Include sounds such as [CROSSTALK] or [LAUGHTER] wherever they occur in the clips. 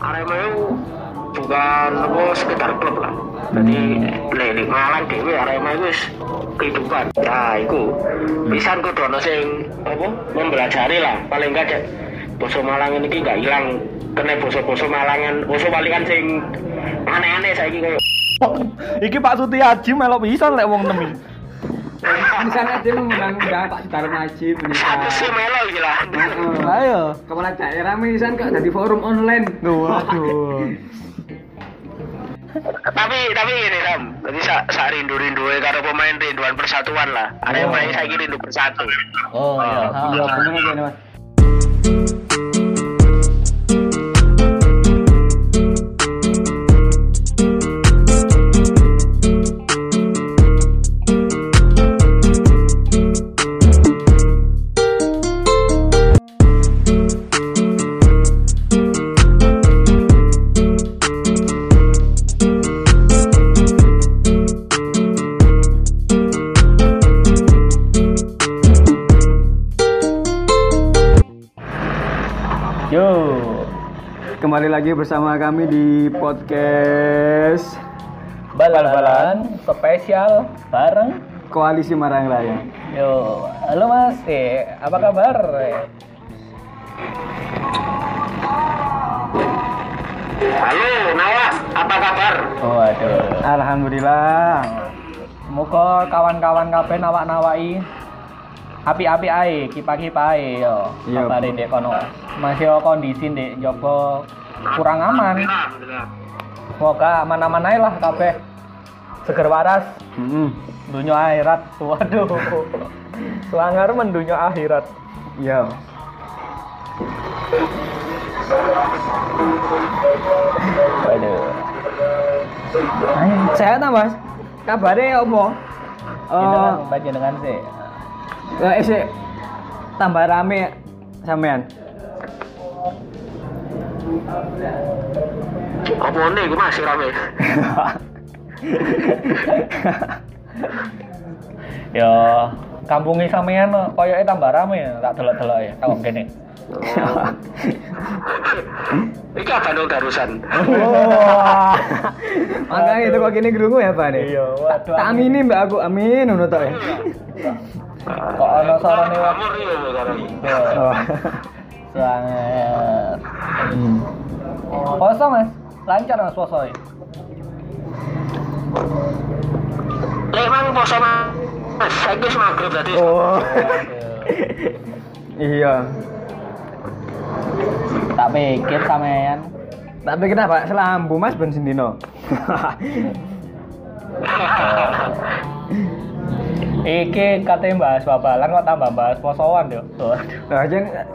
Arema itu bukan apa sekedar klub lah. Jadi nek nek Malang dhewe Arema itu kehidupan. Nah iku pisan kudu ana sing apa mempelajari lah. Paling enggak cek basa Malang ini gak hilang. Kena basa-basa Malangan basa palingan sing aneh-aneh saiki koyo. Iki Pak Suti Haji melok bisa lek wong temi. Misalnya dia mengundang-undang Pak Najib satu misal. sih melo iki lah Ayo. Kepala daerah misal kok jadi forum online. Waduh. tapi tapi ini Ram jadi sa, sa rindu rindu karo pemain rinduan persatuan lah Arema ini saya rindu bersatu Oh iya. Iya bener Kembali lagi bersama kami di podcast Bal-balan spesial bareng Koalisi Marang Raya. Yo, halo Mas, eh, apa kabar? Halo Nawa apa kabar Oh, aduh. Alhamdulillah. Muga kawan-kawan kabeh nawak-nawaki api-api ae, kipa-kipa ae yo. Iya. Kabare ndek kono. Masih kondisi ndek Joko kurang aman. Semoga aman-aman ae lah kabeh. Seger waras, dunia akhirat. Waduh. Selangar mendunia akhirat. Iya. Waduh. Sehat ah mas? Kabarnya? Jenengan, Eh, baca dengan sih. eh, tambah rame sampean. Apa nih gue masih rame [LAUGHS] Yo, kampungnya sampean koyoke tambah rame tak delok-delok ya. Tak kene. [LAUGHS] ini apa dong darusan Wah. [LAUGHS] Makanya itu kok gini gerungu ya Pak nih. Iya, waduh. Tak amini mbak aku, amin ngono tok ya. Kok ana sarane wae. Oh. Sangat. Poso mas, lancar mas poso ya. Lek mang poso mas saya wis maghrib tadi Oh. [LAUGHS] Iya. Tak pikir sampean. Tak pikir apa? Selambu Mas ben sindino. [LAUGHS] [LAUGHS] Iki katanya bahas babalan kok tambah bahas posoan yo. Waduh. Lah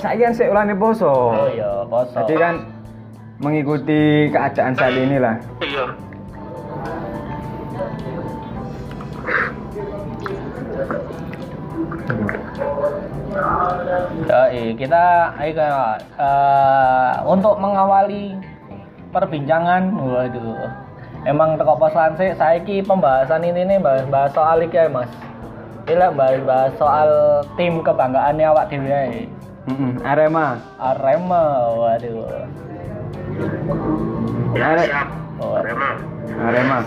saya kan sik ulane poso. Oh iya, poso. Jadi kan mengikuti keadaan saat ini lah. iya Ya, iya, kita ayo eh, untuk mengawali perbincangan, waduh. Emang teko posan sih, saya ki pembahasan ini nih bahas, bahas soal iki ya, Mas. Ini bahas, bahas soal tim kebanggaannya awak dhewe ae. Mm-mm. Arema. Arema, waduh. ya Are- Oh. Arema Arema.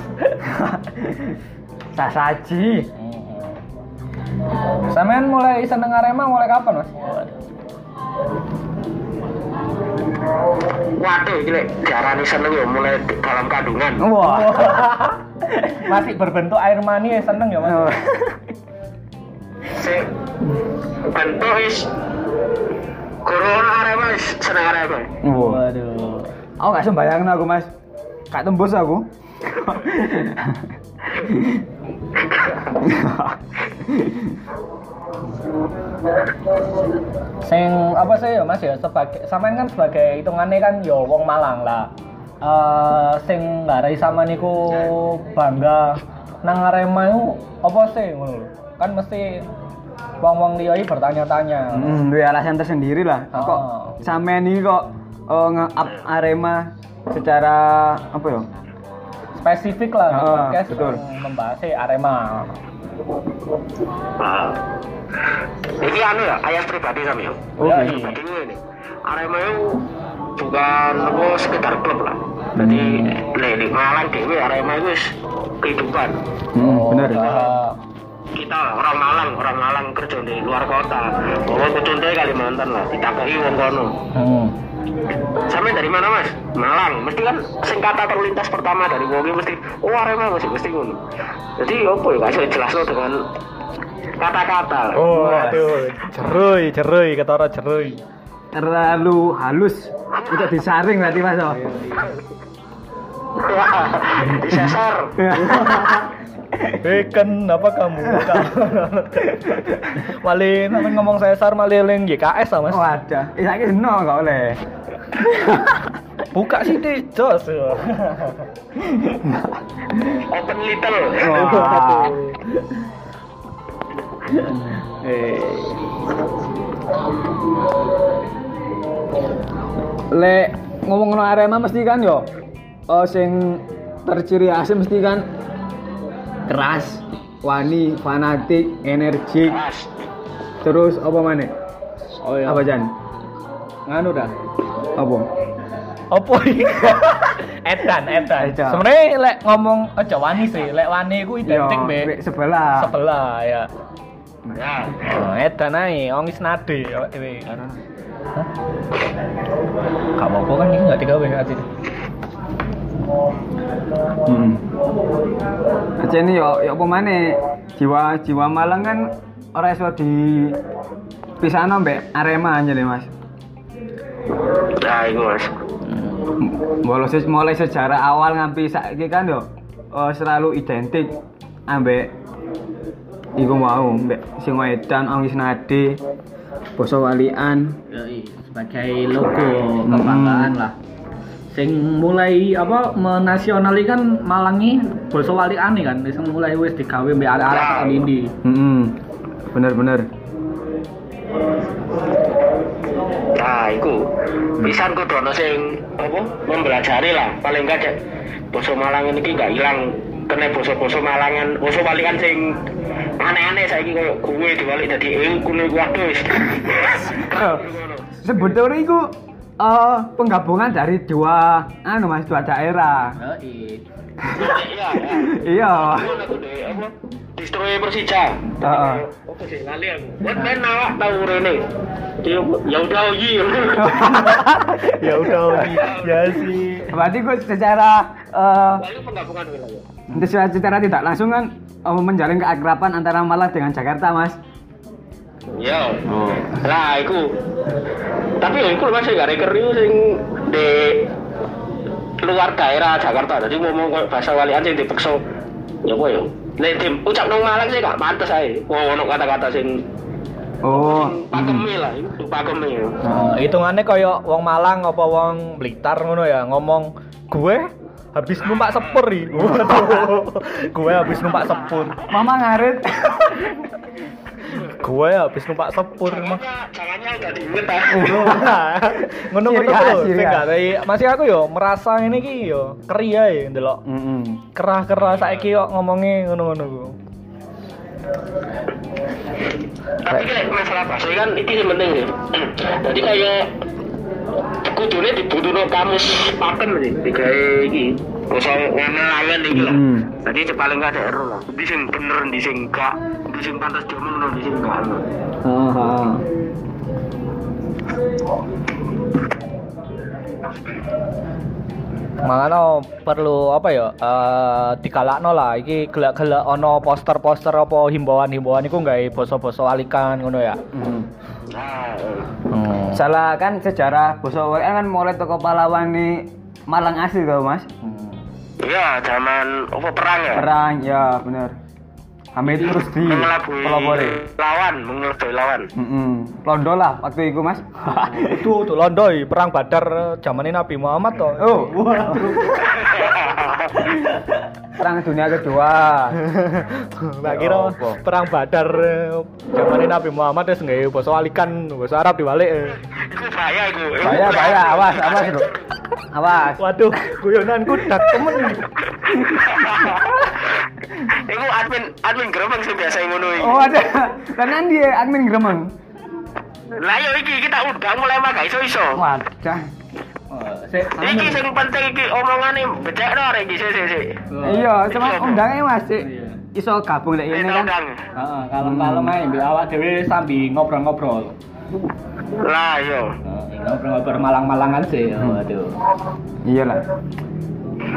[LAUGHS] Sasaji. Sampean mulai seneng Arema mulai kapan, Mas? waduh gile diarani seneng ya mulai dalam kandungan Wah. [LAUGHS] Masih berbentuk air mani ya seneng ya, Mas? [LAUGHS] Bentuk is Corona Arema seneng Arema. Waduh. Aku gak sembayangin aku mas. Gak tembus aku. sing apa sih ya mas ya sebagai sampean kan sebagai hitungannya kan ya wong Malang lah eh sing ngarai sama niku bangga nang Arema itu apa sih ngono kan mesti wong-wong liya bertanya-tanya Hmm, dua alasan tersendiri lah. Oh. Kok sampean ini kok oh, nge-up Arema secara apa ya? spesifik lah Oh, podcast betul. yang membahas Arema Ah. Ini anu ya, ayah pribadi sama ya. Oh, Ya, iya. Pribadi ini. Arema itu bukan apa sekedar klub lah. Jadi, nih, di Malang dewe Arema itu wis kehidupan. Hmm, bener. ah, Kita orang Malang, orang Malang kerja di luar kota. Bawa contohnya Kalimantan lah, ditakoi wong kono. hmm. Sampai dari mana mas? Malang. Mesti kan sing kata terlintas pertama dari wongi mesti oh Arema mesti mesti ngono. Jadi apa ya kasih jelas dengan kata-kata. Oh, aduh, ceruy, ceruy, ketara ceruy. Terlalu halus untuk disaring berarti Mas. oh. Wah, [LAUGHS] disasar. [LAUGHS] Eh, kenapa kamu? [LAUGHS] Malin, ngomong sesar malih eling YKS ah, Mas. Wadah, eh saiki no enggak oleh. Buka sih di jos. Open little. Wah. Eh. Lek ngomong no Arema mesti kan yo oh sing terciri khas mesti kan keras, wani, fanatik, energik, terus apa mana? Oh iya. Apa Jan? Nganu dah. Apa? Apa? [LAUGHS] Edan, edan. Sebenarnya lek ngomong aja wani sih, lek wani ku identik Yo, be be sebelah. sebelah ya. Oh, edan ae, wong nade dhewe. Hah? Gak apa-apa kan gak digawe ati. Hmm. Aja ini yo yo apa maneh? Jiwa jiwa Malang kan ora iso di pisahno mbek Arema aja deh Mas. Ya, itu mas. Mulai, se- mulai sejarah awal ngampi saiki kan yo eh, selalu identik ambek iku mau mbek sing wedan Ong Isnadi Boso Walian sebagai logo kebanggaan lah. Sing mulai apa menasionalikan Malangi basa waliane kan, sing mulai wis digawe mbek arek-arek tekan ndi. hmm bener-bener Nah, itu pisan kudu ana sing apa mempelajari lah. Paling enggak cek basa Malang ini gak hilang. Kena basa-basa Malangan basa walikan sing aneh-aneh saiki koyo gue diwalik dadi kuno iku waduh wis. [LAUGHS] sebetulnya iku eh, penggabungan dari dua anu Mas dua daerah Heeh. Iya, iya. [LAUGHS] iya? Destroy Persija. Heeh. Apa sih lali aku. Buat main nawak tahu rene. Dia ya udah iya. [LAUGHS] ya udah Ogi. ya sih. berarti gue secara eh, Lalu penggabungan wilayah. secara, secara tidak langsung kan eh, menjalin keakraban antara Malang dengan Jakarta Mas Ya. oh Lah iku. Tapi ya iku masih gak reker iku sing di luar daerah Jakarta. Jadi ngomong koyo bahasa walian sing dipeksa. Ya apa ya? Nek tim ucap nang Malang sih gak pantes ae. Wong ono kata-kata sing oh sing pakeme lah, itu pakeme. ya. Nah, hitungannya kayak wong Malang apa wong Blitar ngono ya ngomong gue habis numpak sepur [LAUGHS] gue habis numpak sepur. Mama ngarit [LAUGHS] Gue habis numpak sepur. Jangannya jangannya udah diinget [LAUGHS] ah. ngono ngono Ciri khas, lho ciri sing khas. gak tapi masih aku yo merasa ini ki yo keri ae ndelok Mm-mm. kerah-kerah saiki yo ngomongnya ngono-ngono ku. Tapi kayak masalah bakso kan itu yang penting ya. Jadi kayak kudune dibutuhno kamus pakem sih digawe iki. Kosong ngelawan iki lah. Hmm. Jadi paling gak ada error lah. Di sing bener, di sing gak, di sing pantas diomongno, di sing gak. Ah, ah. Makanya perlu apa ya? Eh digalakno lah iki gelak-gelak ono poster-poster apa himbauan-himbauan iku gawe basa-basa alikan ngono ya. Mm. Nah, eh. Hmm. Salah kan sejarah Boso Walian kan mulai toko pahlawan di Malang asli kau Mas. Iya, zaman apa perang ya? Perang ya bener. Hamid terus di pelopori. lawan, mengelabui lawan. Mm Londo lah waktu itu Mas. [LAUGHS] Itu tuh Londoi perang Badar zaman Nabi Muhammad toh. oh, [LAUGHS] perang dunia kedua. [LAUGHS] Tak kira Apa? perang Badar zaman Nabi Muhammad wis nggawe basa alikan basa Arab dibalik. Iku bahaya iku. Bahaya bahaya awas awas Bro. Awas. Waduh, guyonanku dak temen. Iku admin admin geremeng sing biasa ngono iki. Oh ada. Lah nanti ya admin gremeng. Lah yo iki kita undang mulai mah gak iso-iso. Wadah. Oh, sik, Iki sing penting iki omongane becekno arek iki sik sik sik. Iya, cuma undangnya Mas. Iya. Iso gabung lek ini kan. Heeh, kalem-kalem ae mbek awak dhewe sambil ngobrol-ngobrol. Lah yo. Ngobrol-ngobrol malang-malangan sih. Oh, aduh. Iyalah.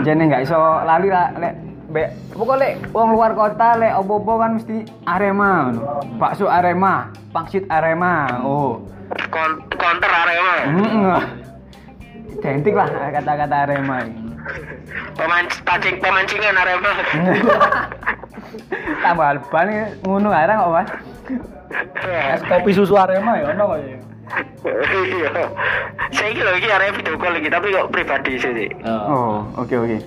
Jane nggak iso lali lah lek Bek, pokoknya wong luar kota lek opo-opo kan mesti Arema. Bakso Arema, pangsit Arema. Oh. Kon counter Arema. Heeh. Identik lah kata-kata Arema ini. Pemain pancing pemancingan Arema. [LAUGHS] Tambah alban ngono ae kok, Mas. Es kopi susu Arema ya ono kok. ya. Iya. Saya lho iki Arema video call iki tapi kok pribadi sih. sih. Oh. Oh, oke oke.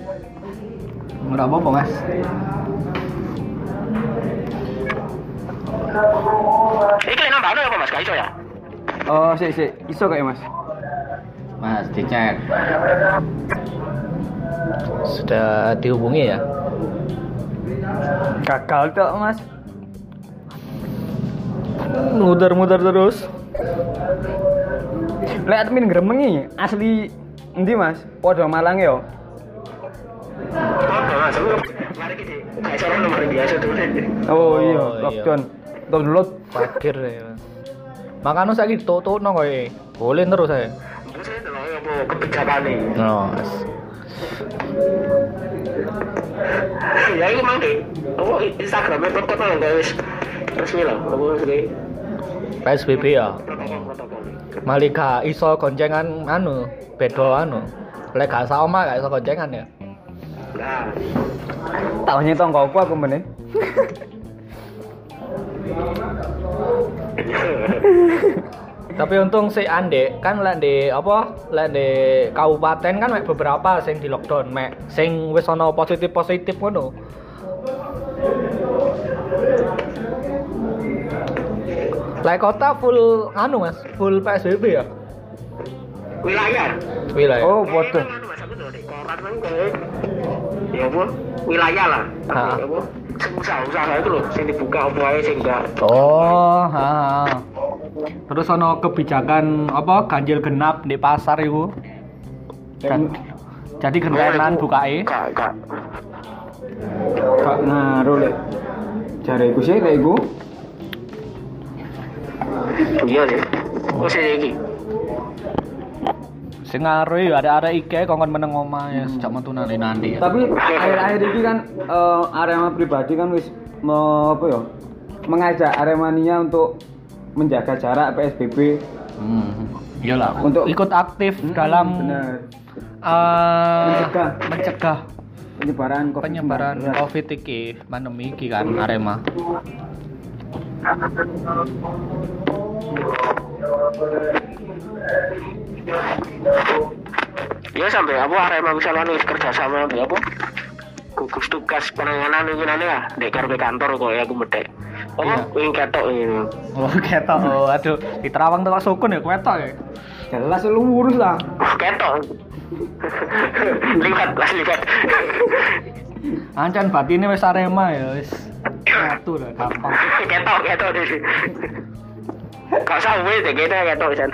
Ora apa-apa, Mas. Iki lek nambah apa Mas? Gak iso ya? Oh, sik sik, iso kayak Mas. Mas, dicek. Sudah dihubungi ya? Gagal tok, Mas. Muter-muter terus. Lek admin gremengi asli endi, Mas? Podho Malang ya. Aku mari iki gak iso nomor biasa tuh. Oh, Oh, iya, iya. lockdown. Download. Parkir ya. Makanya saya gitu tuh nong kowe. Boleh terus saya. Saya delok apa kebijakane. No. Ya iku mang deh. Apa Instagramnya tetep nang wis resmi lah. Apa sih? PSBB ya. Malika iso goncengan anu, beda anu. Lek gak sama gak iso goncengan ya. Nah, Tak nyetong kok aku meneh. Tapi untung si Ande kan lek di apa? Lek di kabupaten kan mek beberapa sing di lockdown, mek sing wis ana positif-positif ngono. Lek kota full anu Mas, full PSBB ya. wilayah. Wilayah. Oh, podo. Anu, koran. Ya apa? Wilayah lah. Tapi apa? Usaha-usaha itu loh, sing dibuka apa ae sing enggak. Oh, ha. ha. Terus ono kebijakan apa ganjil genap di pasar iku. Dan, jadi gentenan bukae. Enggak, enggak. Gak ngaruh lek. Jare iku sih lek iku. Iya sih. Oh, sih iki. Sing ngaruh ya ada-ada ike kongkon meneng omah ya sejak metu nanti nanti. ya. Tapi akhir-akhir ini kan eh, Arema pribadi kan wis mau apa ya? Mengajak Aremania untuk menjaga jarak PSBB Hmm. Iyalah, Untuk- ikut aktif Hmm, dalam bener. eh, Mencegah. mencegah penyebaran COVID penyebaran COVID iki, pandemi iki kan Arema. Ya sampai apa Arema bisa lalu kerja sama ambek apa? Gugus tugas penanganan ini nanti lah, dek karepe kantor kok ya aku medek. Apa? Iya. Wing ketok ini. Oh, [LAUGHS] ketok. Oh, aduh, di Terawang tuh sukun ya ketok ya. Jelas lu urus lah. Wah, ketok. [LAUGHS] lihat lah lihat. Ancan batine wis Arema ya wis. Satu lah gampang. [LAUGHS] ketok ketok di sini. Kau sawe deh kita ketok san.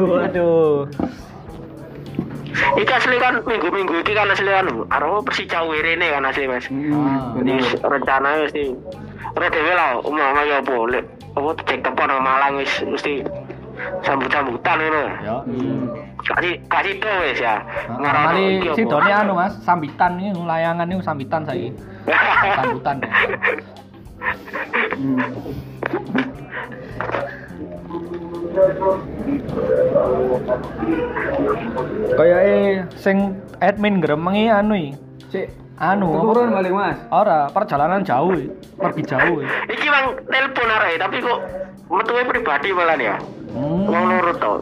Waduh. Iki asli kan minggu-minggu iki kan asli kan Arema Persija Wirene kan asli Mas. Ah, Jadi rencana mesti ora dhewe lah umumnya ya apa lek apa cek nang Malang wis mesti sambut-sambutan ngono. Ya. Kasih kasih to wis ya. Apa? sidone anu Mas, sambitan ini layangan ini sambitan saiki. Sambutan. ya. Kayak eh sing admin gremengi anu. Cek, Anu. turun balik mas. Ora, perjalanan jauh, pergi jauh. iki. Mang telepon arek tapi kok metuwe pribadi malah ya. Hmm. Wong loro to.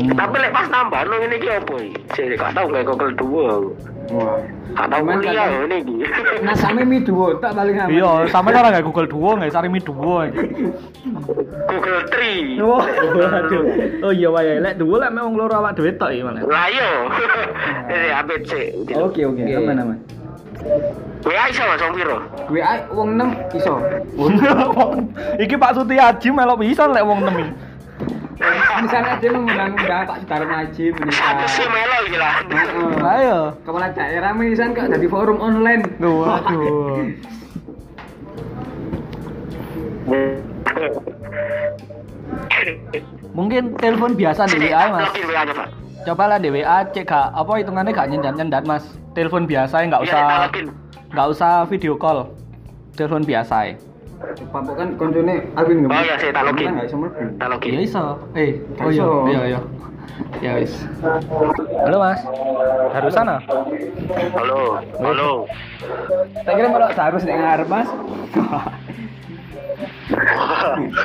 Hmm. Tapi lek pas nambah no ini ki apa iki? Sik gak tau gak kokel dua. aku. Wah. Gak tau kuliah iki. [LAUGHS] Nah sampe mi duo tak balik sama. Iya, sampe ora nggak Google Duo, nggak cari Mi iki. Google Tree. Wah, waduh. Oh iya wae, lek Duo lek memang loro awak dhewe tok iki malah. Lah. [LAUGHS] Ini ABC. Oke oke, aman aman. WA iso Mas wong piro? WA wong 6 iso. [LAUGHS] Iki Pak Sutiaji melok bisa lek wong nemi. Misalnya dia mengundang-undang Pak Sudarmo Haji menikah. sih melo. Heeh. Ayo. Kepala daerah menisan kok dari forum online. Waduh. Mungkin telepon biasa di WA mas. Coba lah di WA cek gak apa hitungannya gak nyendat nyendat mas. Telepon biasa nggak Iya, usah nggak usah video call. Telepon biasa ya. Bapak kan koncone Alvin Oh iya, saya tak login. Enggak iso mlebu. Tak login. Iso. Eh, oh iya, iya iya. Ya wis. Halo mas. Harus sana. Halo, halo. Tak kira kalau harus nek ngarep Mas. [LAUGHS]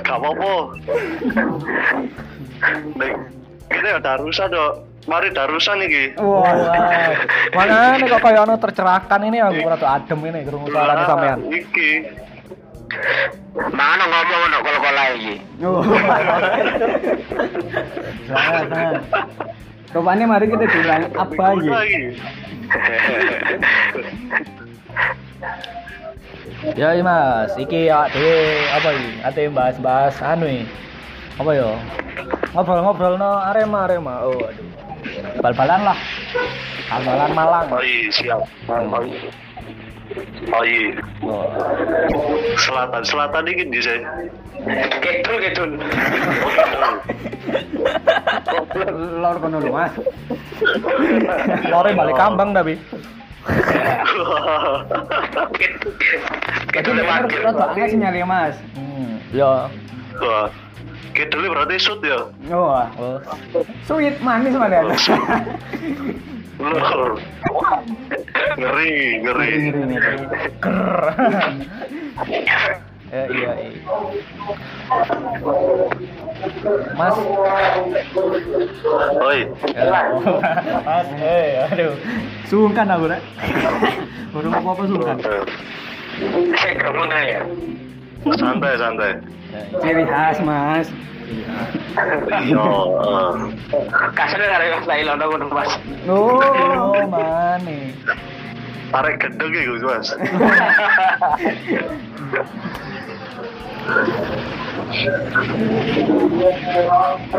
Gak apa-apa. Nek ini ya darusan dok. Mari darusan iki. Wah, [LAUGHS] mana nih kok kayak ono tercerahkan ini aku rada adem ini kerungu suaranya Lah, sampean. Iki. Mana ngomong ono kol-kol iki. Oh. Rupanya mari kita bilang apa ya? iki? Ya mas, iki ya dhewe apa iki? Ate bahas-bahas anu iki. Apa yo? Ngobrol-ngobrol no Arema Arema. Oh aduh. Bal-balan lah. Bal-balan Malang. Oh iya, siap. Oh iya. Selatan, selatan iki di sini. Kedul kedul. Lor kono lho Mas. Lore balik kambang tapi. Kedul rada aneh sinyalnya Mas. Hmm, ya. Wah. Kedele berarti shoot ya. Oh. sweet manis [LAUGHS] mana? Lur. Ngeri, ngeri. Eh, iya, iya. Mas, Oi. Mas, eh, aduh. Sungkan aku, Rek. Baru apa-apa sungkan. Saya kamu ya. Santai, santai. Ciri khas Mas. Iya. [LAUGHS] Kasarnya kare Mas Lail ono ngono Mas. Oh, mana? Tarik gendeng iku, Mas.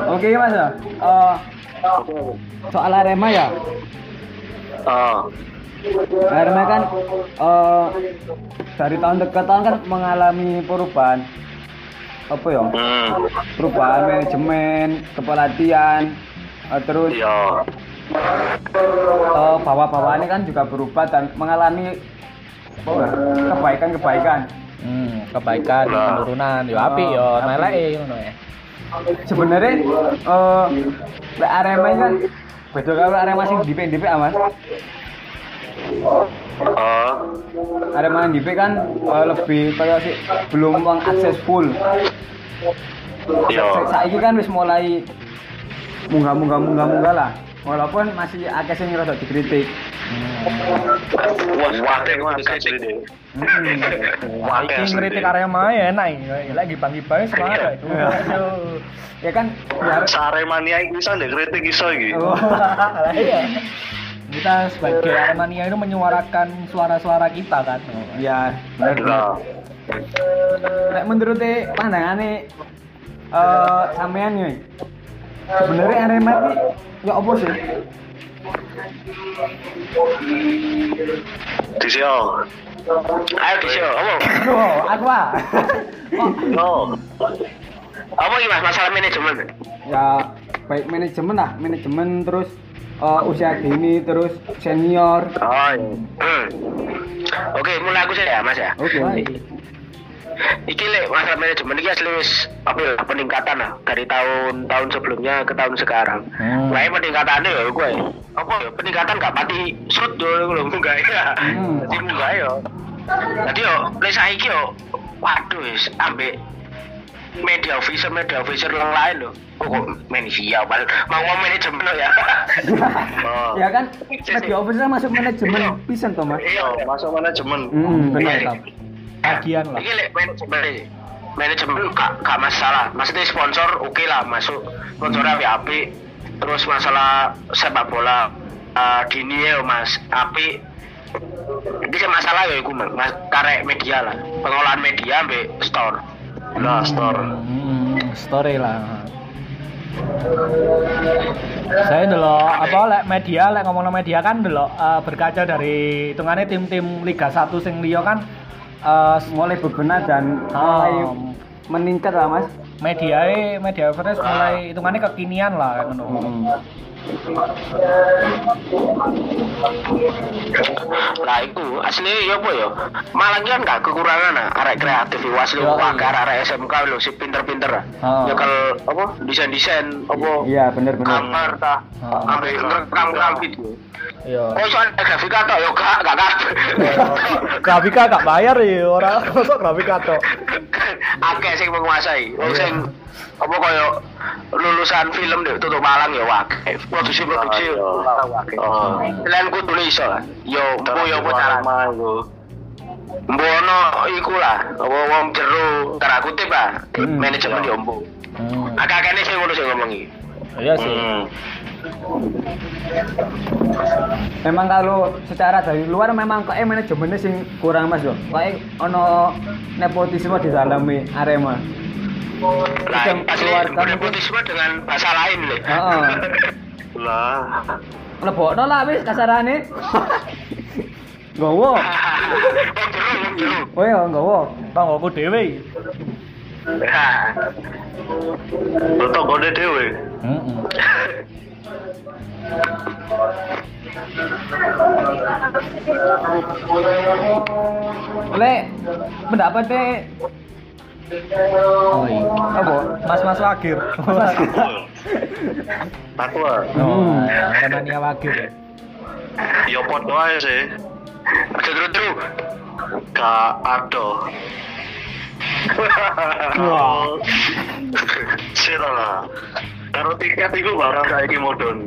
Oke Mas ya. Eh, soal Arema ya. Ah. Arema kan eh, dari tahun ke tahun kan mengalami perubahan apa ya? Hmm. Perubahan manajemen, kepelatihan, eh, terus Iya. eh, bawa-bawaannya kan juga berubah dan mengalami apa ya, kebaikan-kebaikan. Hmm, kebaikan, Nah. penurunan, yo api yo, meleke ngono ya. Sebenarnya eh lek Arema ini kan beda karo Arema sing di PNDP aman. Ah. Arema yang DP kan eh, lebih kayak sih belum mengakses full. Iya. Sa- Saiki kan wis mulai munggah munggah munggah munggah lah. Walaupun masih akeh sing rada dikritik. Wah, wakil Mas asli deh. Mm-mm. Wakil Iki asli ngritik deh. Arema ya enak iki. Lagi bang-bang semangat. Iya. Ya kan iki bisa ndek kritik iso iki. Oh. [LAUGHS] Lah iya. Kita sebagai Aremania itu menyuarakan suara-suara kita kan. ya benar. Lah. Nek menurut pandangane eh sampean yo. Sebenarnya Arema iki ya apa sih? Di sini. Ayo di show. Apa? Oh, aku ah. Oh. Apa Mas masalah manajemen? ya baik manajemen lah, manajemen terus eh, usia dini terus senior. Oh. iya. Hmm. Oke, mulai aku saja ya, Mas ya. Oke. Iki lek masalah manajemen iki asli wis apa ya, peningkatan lah dari tahun-tahun sebelumnya ke tahun sekarang. Hmm. Nah, peningkatannya ya gue. Apa ya peningkatan gak pati shoot yo lho munggah ya. Hmm. Jadi munggah yo. Jadi yo lek saiki yo waduh wis ambek media officer media officer yang lain loh. Oh, kok bal mau ngomong manajemen lo ya. Oh. [LAUGHS] ya kan media officer masuk manajemen pisan to mas Iya, masuk manajemen. hmm, Benar, Iya. Tam. Bagian lah. Lek manajemen. Manajemen gak, gak masalah. Maksudnya sponsor oke lah masuk sponsornya api api. Terus masalah sepak bola uh, dini ya mas api. Ini masalah ya iku Mang. Mas karek media lah. Pengolahan media ambek store. Nah, store. Hmm, story lah. Saya dulu apa lek media lek ngomong media kan dulu eh, berkaca dari hitungannya tim-tim Liga 1 sing liya kan eh, mulai bebenah dan mulai um, meningkat lah mas media media fresh mulai hitungannya kekinian lah kayak ngono. Lah iku asli ya apa ya? Malah kan gak kekurangan ah arek kreatif iku asli wah iya. arek SMK lho si pinter-pinter. Oh. Ya kalau apa desain-desain apa iya bener bener gambar ta ambek ngerekam-rekam video. Iya. Oh soal grafika tok yo gak gak kabeh. Grafika gak bayar ya orang kosok grafika tok. Akeh sing menguasai. Wong Iya. sing apa koyo lulusan film deh tutup Malang ya wakil produksi produksi. Wakil Oh. selain kudu iso lah yo mbo yo apa cara iku. mbono iku lah apa wong jero kutip lah Hmm, manajemen yo mbo Hmm. akeh-akehne sing ngono sing ngomong iki Iya sih. Hmm. memang kalau secara dari luar memang kok manajemennya sing kurang mas yo. Kok ono nepotisme di dalam Arema asli keluarga mungkin- nepotisme dengan bahasa lain lho Heeh. Lah. lebokno lah wis kasarane gowo [LAUGHS] wong jero wong jero oh iya gowo Tanggoku dhewe. Nah, Betul gede dhewe. Heeh. [LAUGHS] lek pendapat deh Oh iya. apa Mas-mas Wagir. Aku lah. [LAUGHS] Oh, karena Nia Wagir. ya. Ya podo ae sih. aja terus Gak ada. Wah. [LAUGHS] Sira lah. Karo tiket iku barang saiki modern.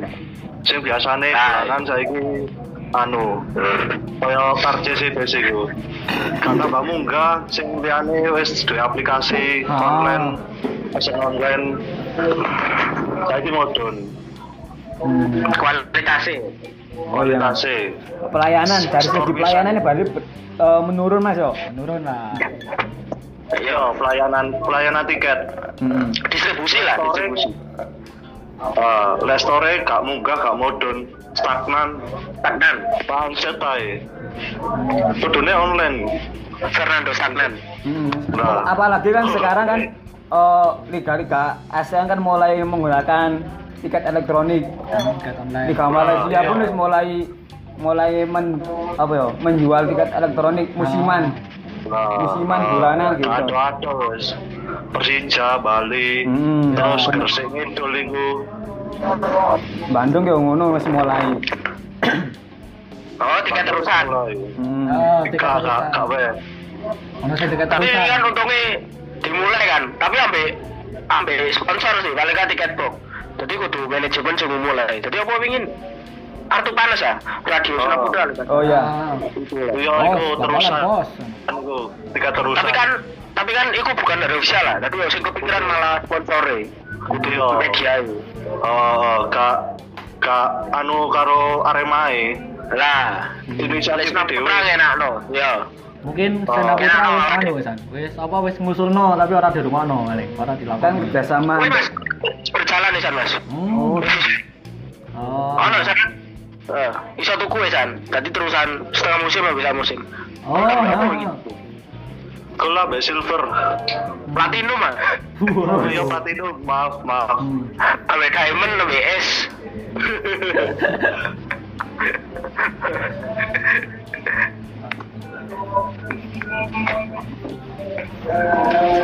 Sing biasane Nah. kan saiki anu kaya karcis itu sih iku. Karena mbak munggah sing liyane wis duwe aplikasi Ah. online pesen online. Saiki modern kualitasnya Oh iya. kualitasnya pelayanan dari segi pelayanan ini balik eh, menurun mas yo. Menurun lah. iya pelayanan pelayanan tiket. Hmm. distribusi lah distribusi. Uh, restore gak munggah gak modern stagnan stagnan pancet ae kudune online Fernando stagnan Hmm. Nah. apalagi kan sekarang kan eh, liga-liga ASEAN kan mulai menggunakan tiket elektronik Tiket online. Liga Malaysia iya. pun wis mulai mulai men, apa ya menjual tiket elektronik musiman Nah, Musiman bulanan gitu. Ada-ada wis. Persija, Bali, Hmm. terus Ya. Gresik Ngidul iku. Bandung ya ngono wis mulai oh tiket terusan hmm. Oh, tiket Gak gak terusan. Ono sing tiket tapi terusan. kan untungnya dimulai kan tapi ambil ambil sponsor sih paling kan tiket box jadi kudu manajemen sing mulai jadi apa ingin kartu panas ya radio Oh. oh. kan oh ya Ah. Iya iku bakalan, terusan. bos. Iku tiket terusan. tapi kan tapi kan itu bukan dari official lah tapi yang sing kepikiran malah sponsore kudu Iya. media itu Oh, gak gak anu karo Aremae. lah Indonesia Wis perang enak no ya Mungkin Oh. Sena Putra Ya, wis oke. anu wisan. Wis apa wis ngusulno tapi ora dirungokno paling, ora kan dilakukan. kerjasama Wih mas berjalan nih san mas Hmm. Oh. Oh, no, san. Eh, iso tuku ya, San. Tadi terusan setengah musim lah bisa musim. Oh, nah. Kula mbek silver. Platinum ah. Wah. Iya platinum, maaf, maaf. Hmm. Ambil diamond lebih S.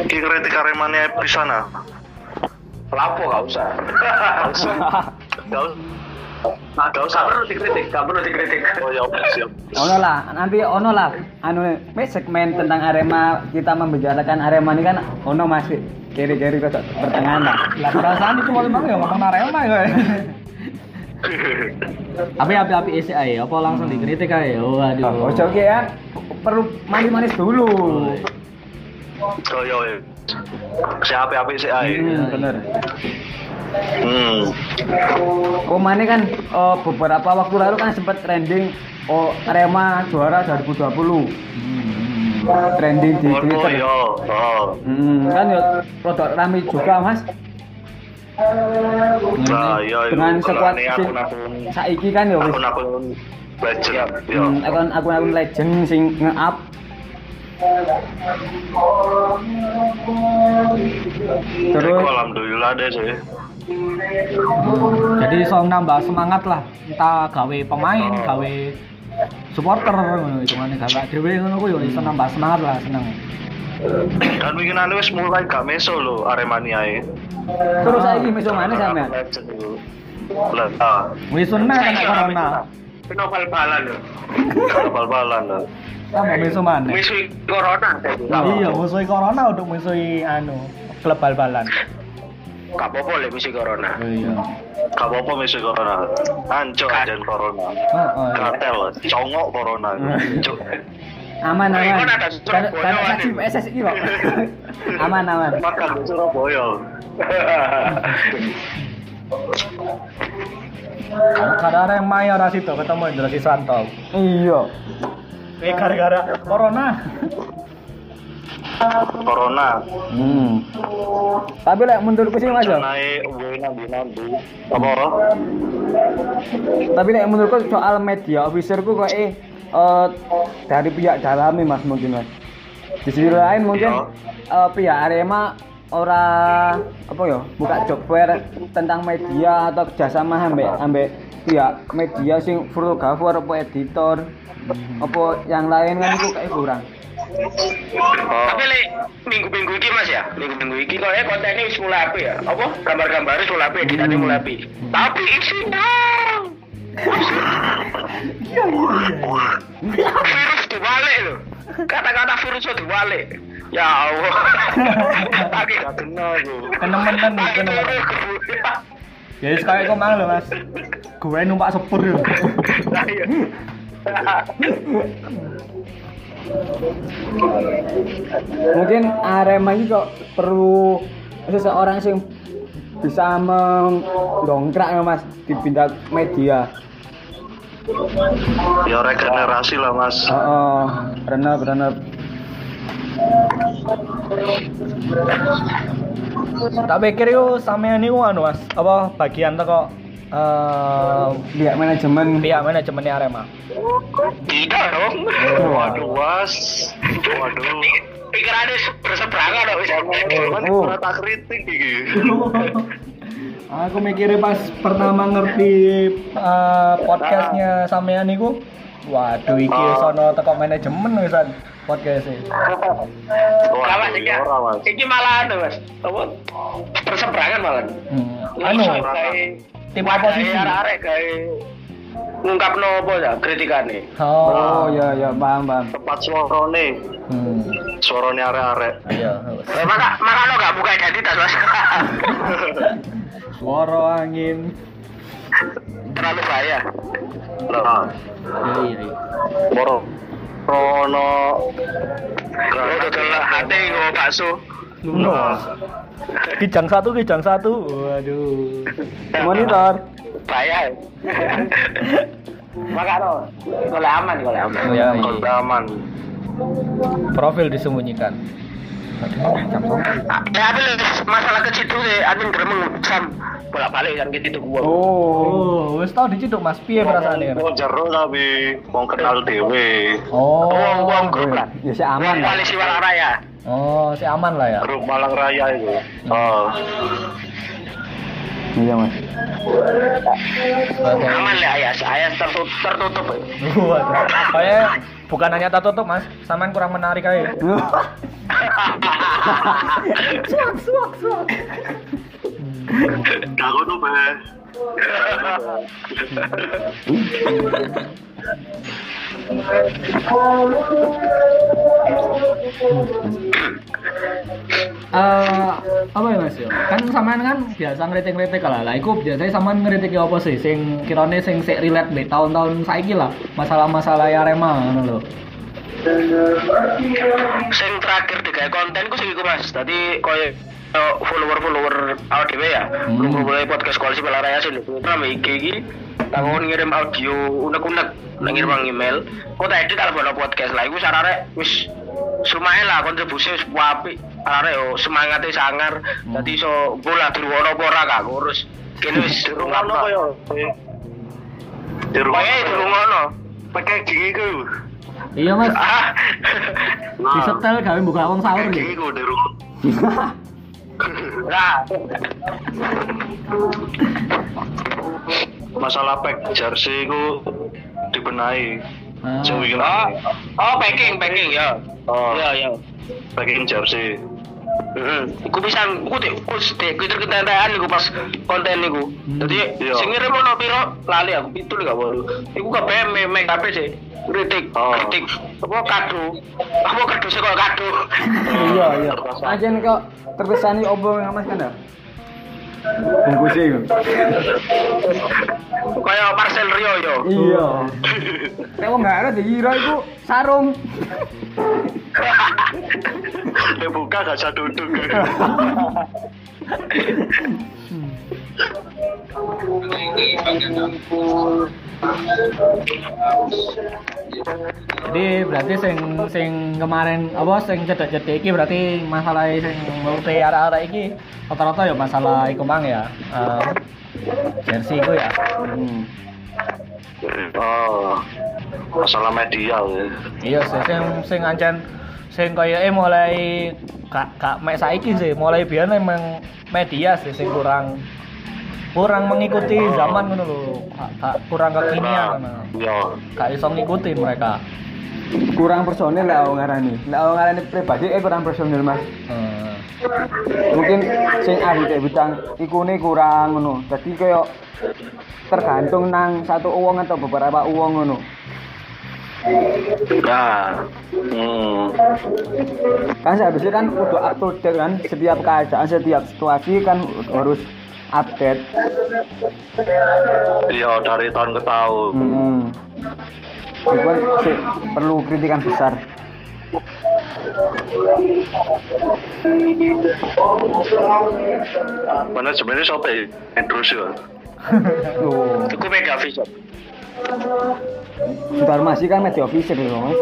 Ki kritik Aremane pisana. Lapo gak usah. [LAUGHS] Gak usah. Gak usah. Gak usah. Gak perlu dikritik, gak perlu dikritik. Oh ya, siap. Ono lah nanti ono lah anu segmen tentang Arema kita membicarakan Arema ini kan ono masih kiri-kiri kok pertengahan lah Lah perasaan itu mau emang ya ngomong Arema ya. Tapi [LAUGHS] api-api isi ae, apa langsung dikritik ae? Oh, aduh. ojo ki ya perlu manis-manis dulu Oh iya, iya. Si api-api si ae. hmm, bener Hmm. Pemainnya kan eh, beberapa waktu lalu kan sempat trending oh Arema juara 2020. Trending di Oh, Twitter. iya. Oh. Hmm, kan ya produk rame juga mas. Nah, iya itu Dengan sekuat saiki kan ya wis akun-akun legend. Hmm, akun akun akun legend sing nge-up terus alhamdulillah deh sih. Jadi so nambah semangat lah. Entah gawe pemain, Oh. gawe supporter ngono hitungane gawe dhewe ngono ku yo iso nambah semangat lah seneng. Kan winginane wis mulai gak meso lho Aremania e. terus saiki meso mana sampean itu. Lah, ah. Wis sunah kena corona. Novel balan lho. [LAUGHS] Kalau bal-balan lho. Tambah meso mana? Misi corona Iya, musuhi corona untuk musuhi anu klub bal-balan. Gak apa-apa le misi corona. Iya. Gak apa-apa misi corona. Ancok aja corona. Heeh. Kartel, congok corona. Cuk. aman Oh, aman iku ada kan iki kok [LAUGHS] aman aman Makan di Surabaya. Karena yang mayor ora situ ketemu Indra Siswanto. iya Eh gara-gara corona. Corona. hmm. tapi lek menurutku sih mas ya. Apa? tapi lek menurutku soal media officerku kok eh eh, dari pihak dalami mas mungkin mas di sisi lain mungkin eh, pihak Arema ora apa ya buka job fair tentang media atau kerjasama ambek ambek pihak media sing fotografer apa editor apa yang lain kan itu kayak kurang Oh. Tapi le minggu-minggu iki Mas ya, minggu-minggu iki kok kontennya wis mulai api ya. Apa? Gambar-gambarnya wis mulai api, editane mulai api. Tapi isinya virus dibalik loh. Kata-kata virus itu dibalik. Ya Allah. Lagi Gak kena gue. Kenemenan nih, kenemenan. Ya wis kayak kok mang lho, Mas. Gue numpak sepur yo. Mungkin Arema ini kok perlu seseorang sing bisa mendongkrak ya mas di bidang media Ya regenerasi lah mas. oh, oh benar benar Tak pikir yo sampean niku anu Mas, apa bagian teko eh pihak manajemen pihak manajemen Arema. Tidak dong. Waduh was. Waduh. Pikirannya berseberangan dong. wis. Kan Oh. tak kritik iki. [LAUGHS] Aku mikirnya pas pertama ngerti eh, podcastnya sampean niku, waduh iki Oh. sono teko manajemen wisan podcastnya. Kawan Waduh, iki. ya. Iki malah anu Mas. Apa? Berseberangan malah. Hmm. Anu, tim oposisi. Arek kayak ngungkap nopo ya kritikane. Oh, oh ya ya paham paham Tepat suarane. Hmm. Suarane arek-arek. Iya. Eh, maka maka lo gak buka identitas mas. [LAUGHS] Suara angin. Terlalu bahaya. Lah, Iya iya. iya. moro. Rono. Lo dodol hati ngomong bakso. Luno. Kijang satu, kijang satu. Waduh. monitor Bahaya. [LAUGHS] Maka lo, kalau aman, kalau aman. Ya, Kalau aman. Profil disembunyikan. Ah, Ya, tapi masalah ke situ deh, admin gremeng sam bolak balik kan gitu gua. oh Oh, wis tau diciduk Mas piye perasaane kan? Wong jero tapi wong kenal dhewe. Oh. Uang uang grup lah. ya si aman lah Koalisi Walang Raya. Oh, si aman lah ya. Grup Malang Raya itu. Oh. iya mas Aman lah ayas, ayas tertutup. tertutup. Waduh. Kayak bukan hanya tertutup Mas, sampean kurang menarik aja. [LAUGHS] suak, suak, suak. Gak ngono, Be. Eh, apa ya Mas ya? Kan sampean kan biasa ngeritik-ngeritik lah. Lah iku biasanya sampean ngeritik apa sih sing kirane sing sik relate mbek tahun-tahun saiki lah, masalah-masalah Arema ngono lho. Sing terakhir digawe konten ku sing Mas. Tadi koyo follower-follower awake dhewe ya. Hmm. Belum mulai podcast koalisi Pelaraya sih lho. Rame IG iki tangon ngirim audio unek-unek nang ngirim nang email. Kok tak edit kalau podcast lah iku sarare wis lumayan lah kontribusi wis apik. Arek yo semangate sangar. Dadi iso bola dirwono apa ora gak ngurus. Kene wis Dirungono kaya Dirwono dirwono. pakai gigi ku. Iya mas, Ah. disetel gawe buka wong sahur Gigi gitu. ku dirungono. [LAUGHS] Masalah pack jersey ku dibenahi. Ah. Oh, oh packing, packing ya. Oh, Ya, ya. packing jersey. Heeh. Iku bisa iku teh us teh kita kendaraan iku pas konten iku. Dadi Iya. sing ngirim ono piro lali aku pitul gak baru. Iku kabeh me make up sih. Kritik, Oh. kritik. Apa kado? Apa kado sih kok kado? Iya, iya. Ajen kok nang Mas kan ya? Bungkusnya itu. Kayak parcel Rio yo. Iya. Nek wong gak ada dikira iku sarung. [LAUGHS] Nek buka gak bisa duduk. [LAUGHS] Jadi berarti sing sing kemarin apa sing cedek-cedek iki berarti masalah sing multi arah-arah iki rata-rata ya masalah iku mang ya. Jersey iku ya. Hmm. Oh. Masalah media ya. Iya sih sing sing ancen sing kaya mulai gak gak mek saiki sih, mulai biyen emang media sih sing kurang kurang mengikuti zaman ngono lho. Gak- kurang kekinian ngono. Iya. Gak iso ngikuti mereka. Kurang personil lah wong ngarani. Nek wong ngarani pribadi eh kurang personil Mas. Hmm. Mungkin sing ahli kayak bidang ikune kurang ngono. Jadi koyo tergantung nang satu uang atau beberapa uang ngono. Nah, Hmm. Kan seharusnya kan udah up to date kan setiap keadaan, setiap situasi kan harus update. Iya dari tahun ke tahun. Hmm. Itu sih perlu kritikan besar. Manajemennya siapa ya? Terus [LAUGHS] ya. Tuh, iku mega vision. Sudarmasi kan media officer loh, Mas.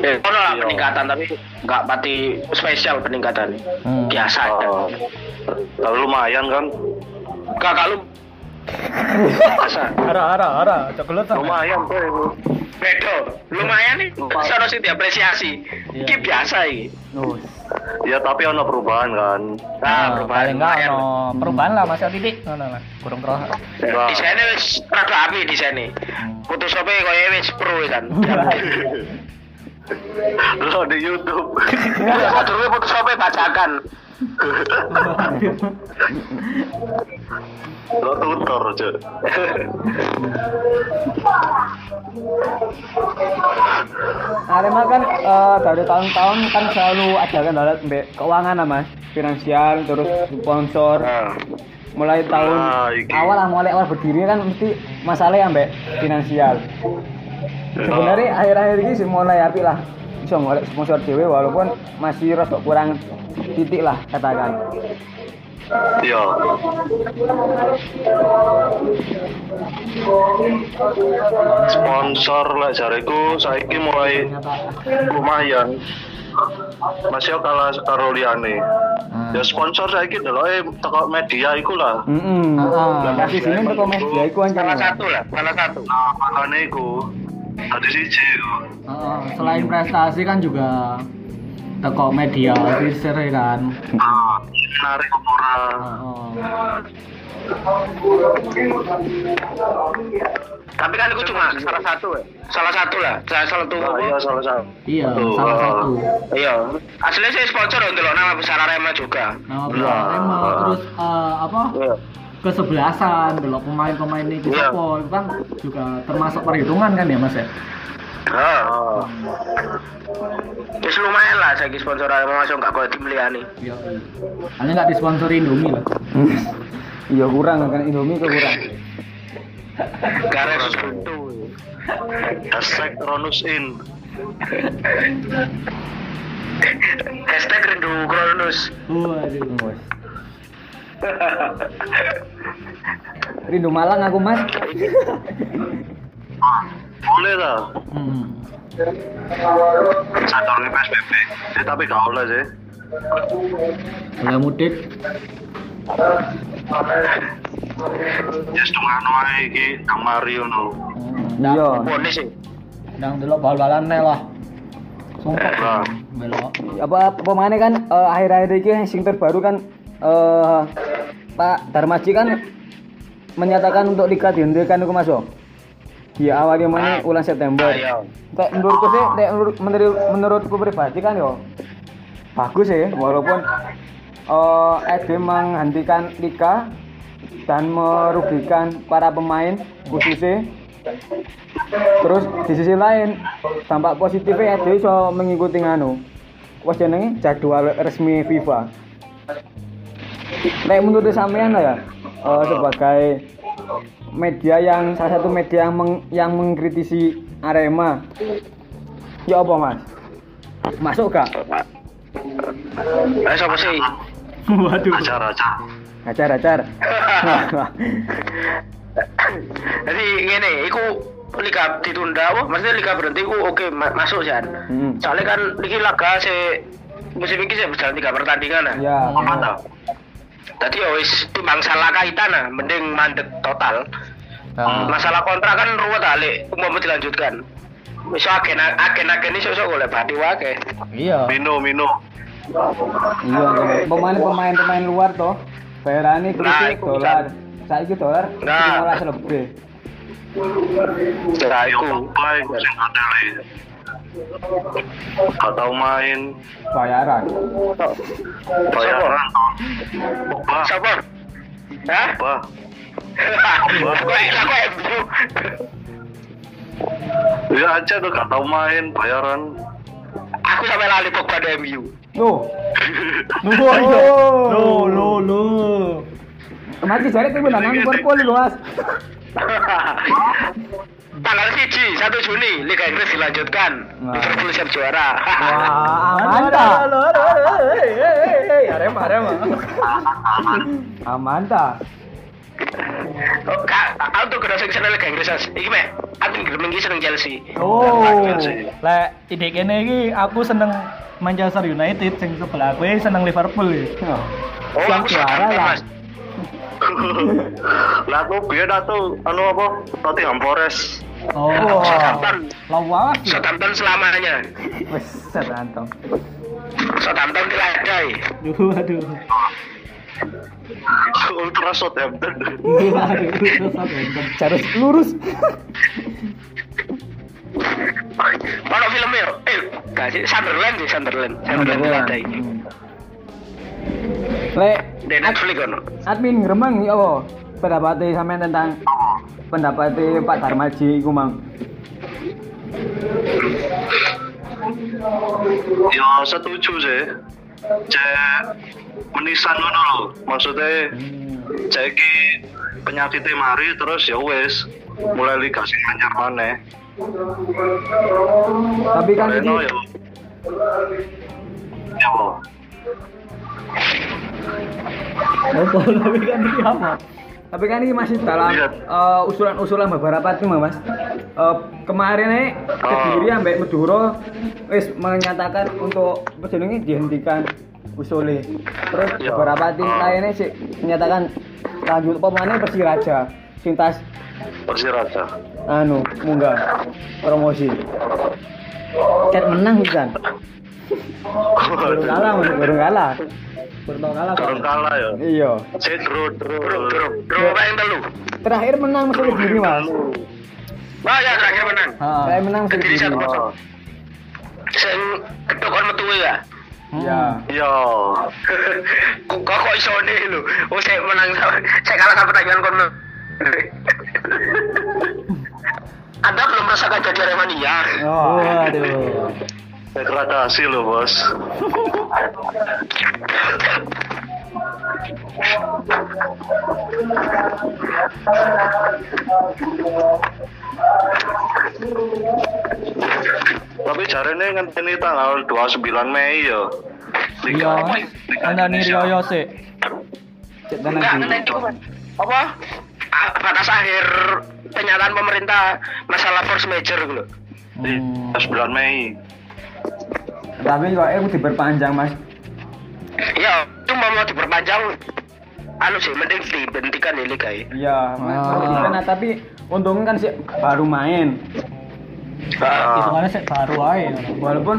Eh, lah Iya. peningkatan tapi nggak pati spesial peningkatan. Hmm. Biasa aja. Oh. Lalu lumayan kan? Kakak lu. Ara ara ara, cokelat sampe. Lumayan tuh. Bedo, lumayan nih. Sono sih diapresiasi. Iya. Iki biasa iki. Ya tapi ono perubahan kan. Nah, Nah, perubahan paling enggak ono perubahan lah Mas titik ngono lah. Kurang. Nah. Desainnya wis rada api desainnya. Photoshop e koyo wis pro kan. [LAUGHS] Lo di YouTube. Sadurunge Photoshop e bacakan. Lo tutor aja. Arema kan eh, dari tahun-tahun kan selalu ada dalam keuangan lah mas, finansial terus sponsor. Nah, Mulai tahun Nah, awal lah mulai awal berdiri kan mesti masalah yang mbak finansial. Sebenarnya akhir-akhir ini sih mulai api lah. Bisa mulai sponsor dewe walaupun masih rada kurang titik lah katakan. Iya. Sponsor lah jariku saiki mulai lumayan. Masih kalah karo liyane. Ya sponsor saiki eh teko media iku lah. Hmm, Ah, kasih sini untuk media iku salah satu lah, salah satu. Nah, makane iku. Ada siji iku. Heeh, selain prestasi kan juga teko media research ya kan. Ah, menarik? Heeh. Tapi kan itu cuma salah satu ya. Salah satu lah. Salah satu. Nah, iya salah satu. Iya, Betul. salah satu. Iya. Aslinya saya sponsor untuk nama besar Arema juga. Nama Nah. Arema terus eh, apa? Iya. Kesebelasan, delok pemain-pemain ini Iya. siapa itu kan juga termasuk perhitungan kan ya Mas ya? Ah. Wis lumayan lah saya sponsor Arema masuk nggak kau tim liani. Iya. Hanya nggak disponsori Indomie lah. [LAUGHS] Iya kurang kan Indomie kok kurang. Karena sesuatu. Hashtag Ronus in. [LAUGHS] Hashtag rindu Kronus. Waduh. [LAUGHS] Rindu Malang aku mas. Boleh lah. Hmm. Sadurunge PSBB. Eh, tapi gak oleh sih. Mulai mudik. Ya setengah ae iki Kang Mario no. Iya. Boleh sih. Nang delok bal-balan lah. Sumpah. Lah. Belok. Apa pemainnya kan eh, akhir-akhir ini sing terbaru kan eh Pak Darmaji kan menyatakan untuk liga dihentikan itu masuk. Di awalnya mana bulan September. Ayo. Nek menurutku sih, menurut, menurut, menurutku pribadi kan yo bagus sih, walaupun eh ED menghentikan liga dan merugikan para pemain khususnya. Terus di sisi lain dampak positifnya ED iso mengikuti nganu. Wes jenenge jadwal resmi FIFA. Nek menurut sampean lah ya eh, sebagai media yang salah satu media yang, meng- yang mengkritisi Arema. Ya apa mas? Masuk gak? Eh siapa sih? Waduh. Acara-acara. Acar-acar. [LAUGHS] Jadi ngene, iku liga ditunda apa? Maksudnya liga berhenti iku oke ma- masuk sih. Hmm. Soalnya kan iki laga se musim ini sih berjalan tiga pertandingan nah. Ya. Apa tau? Tadi ya wis timbang salah kaitan nah, mending mandek total. Nah, Masalah kontrak kan ruwet alik, umpama dilanjutkan. Wis agen agen agen iso iso golek bati wae. iya. Mino, Mino. Iya, pemain-pemain pemain luar toh. Nah, kritik iku dolar. Saiki dolar Nah. 15 lebih. Nah, Yo iku. baik sing adele. Gak tau main. Bayaran. Bayaran. Siapa? Hah? MU? Ya aja tuh gak tau main bayaran. Aku sampai lali Pogba di MU. Loh, iya. Oh. Lo lo lo. mati jare kuwi nang Liverpool lho Mas. Tanggal 1 1 Juni Liga Inggris dilanjutkan. Liverpool siap juara. Wah, mantap. Arema, Arema. Amanta. Oh, Kak, aku tuh kena sing seneng Liga Inggris. As. Iki mek, aku gremeng iki seneng Chelsea. Oh, lek ide kene iki aku seneng Manchester United sing sebelah aku seneng Liverpool ya. Oh, Siap aku juara lah. Lah aku biyen aku anu apa? Nottingham Forest. Oh, Southampton. lawas ya. Southampton selamanya. Wes setantong. Southampton diladai. Aduh, aduh. Ultra Southampton. Aduh, aduh, terus apa ya? Harus lurus. Ono filmnya. Eh, gak sih Sunderland sih Sunderland. Sunderland diladai. Hmm. Lek Di Netflix ono. admin gremeng ya apa? Pendapatnya sampean tentang pendapatnya Pak Darmaji iku mang. Ya setuju sih. Cek menisan ngono lho. Maksudnya cek iki penyakitnya mari terus ya wes mulai liga sing anyar maneh. Tapi kan ini ya. Ya? Apa tapi kan ini apa? Tapi kan ini masih dalam eh, usulan-usulan beberapa tim mas. Eh, kemarin nih Kediri ambek Madura wis menyatakan untuk apa jenenge dihentikan usulnya. Terus Ya. beberapa tim Ah. lainnya sih menyatakan lanjut pemainnya Persiraja. Sintas Persiraja. anu munggah promosi. Cat menang bukan? Kalah. Pak. Kurang kalah ya. Iya. Saya draw Bro, draw. bro, bro, apa yang telu? Terakhir menang masuk Kediri, Mas. Wah, ya terakhir menang. Terakhir menang kosong. Oh. Sing ketok kon metu ya. Iya. Iya. [LAUGHS] Kok kok iso nih lho. Oh, saya menang saya kalah sama pertandingan kon. [LAUGHS] Anda belum merasakan jadi Aremania. Oh, Waduh. Degradasi loh bos. Tapi jarene ngenteni tanggal 29 Mei ya. Iya, ana nih Rioyo sih. cek tenan apa? Batas akhir pernyataan pemerintah masalah force major gitu Hmm. 9 Mei. Tapi kok aku diperpanjang, Mas. Ya, itu mau diperpanjang. Anu sih, mending dihentikan ini kayak. Iya, Ah. kan tapi untungnya kan sih baru main. Ah. Hitungannya sih baru aja. Walaupun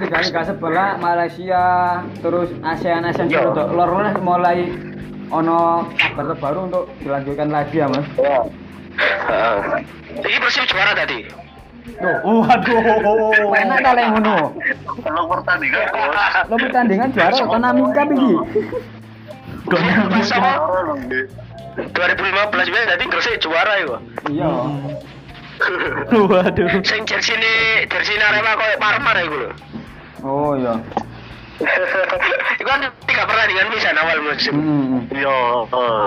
liga-liga sebelah Malaysia terus ASEAN ASEAN Iya. sudah lor mulai ono kabar terbaru untuk dilanjutkan lagi ya mas. Heeh. Ini Persib juara tadi. Oh, waduh, enak kali yang ngono. Kalau pertandingan bos. Lo pertandingan juara Konami Cup iki. Pas sama 2015 biasa tadi Gresik juara ya. Iya. Waduh. Sing jersey ini Arema koyo Parmar ya lho. Oh iya. [LAUGHS] Itu kan tiga pertandingan bisa awal musim. Hmm. Iya, heeh.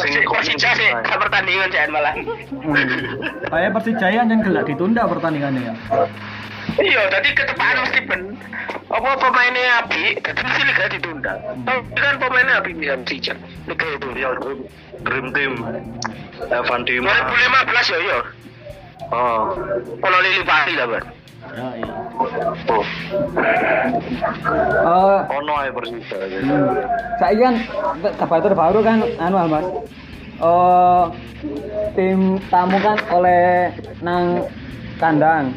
Sing Persija sih tiga pertandingan jangan malah. Kayak Persijaya yang gelak ditunda pertandingannya ya. Iya, tadi ketepaan mesti ben. Apa pemainnya Abi, tadi mesti liga ditunda. Tapi kan pemainnya Abi bisa Persija. Liga itu. Iya, dream, dream team. Evan Dima. 2015 ya iya. Oh. Kalau Lili Pali lah, Bang. Ya, iya. Oh. Eh, Ono ae Persija. Hmm. Saya kan kabar terbaru kan anu Mas. Eh tim tamu kan oleh nang kandang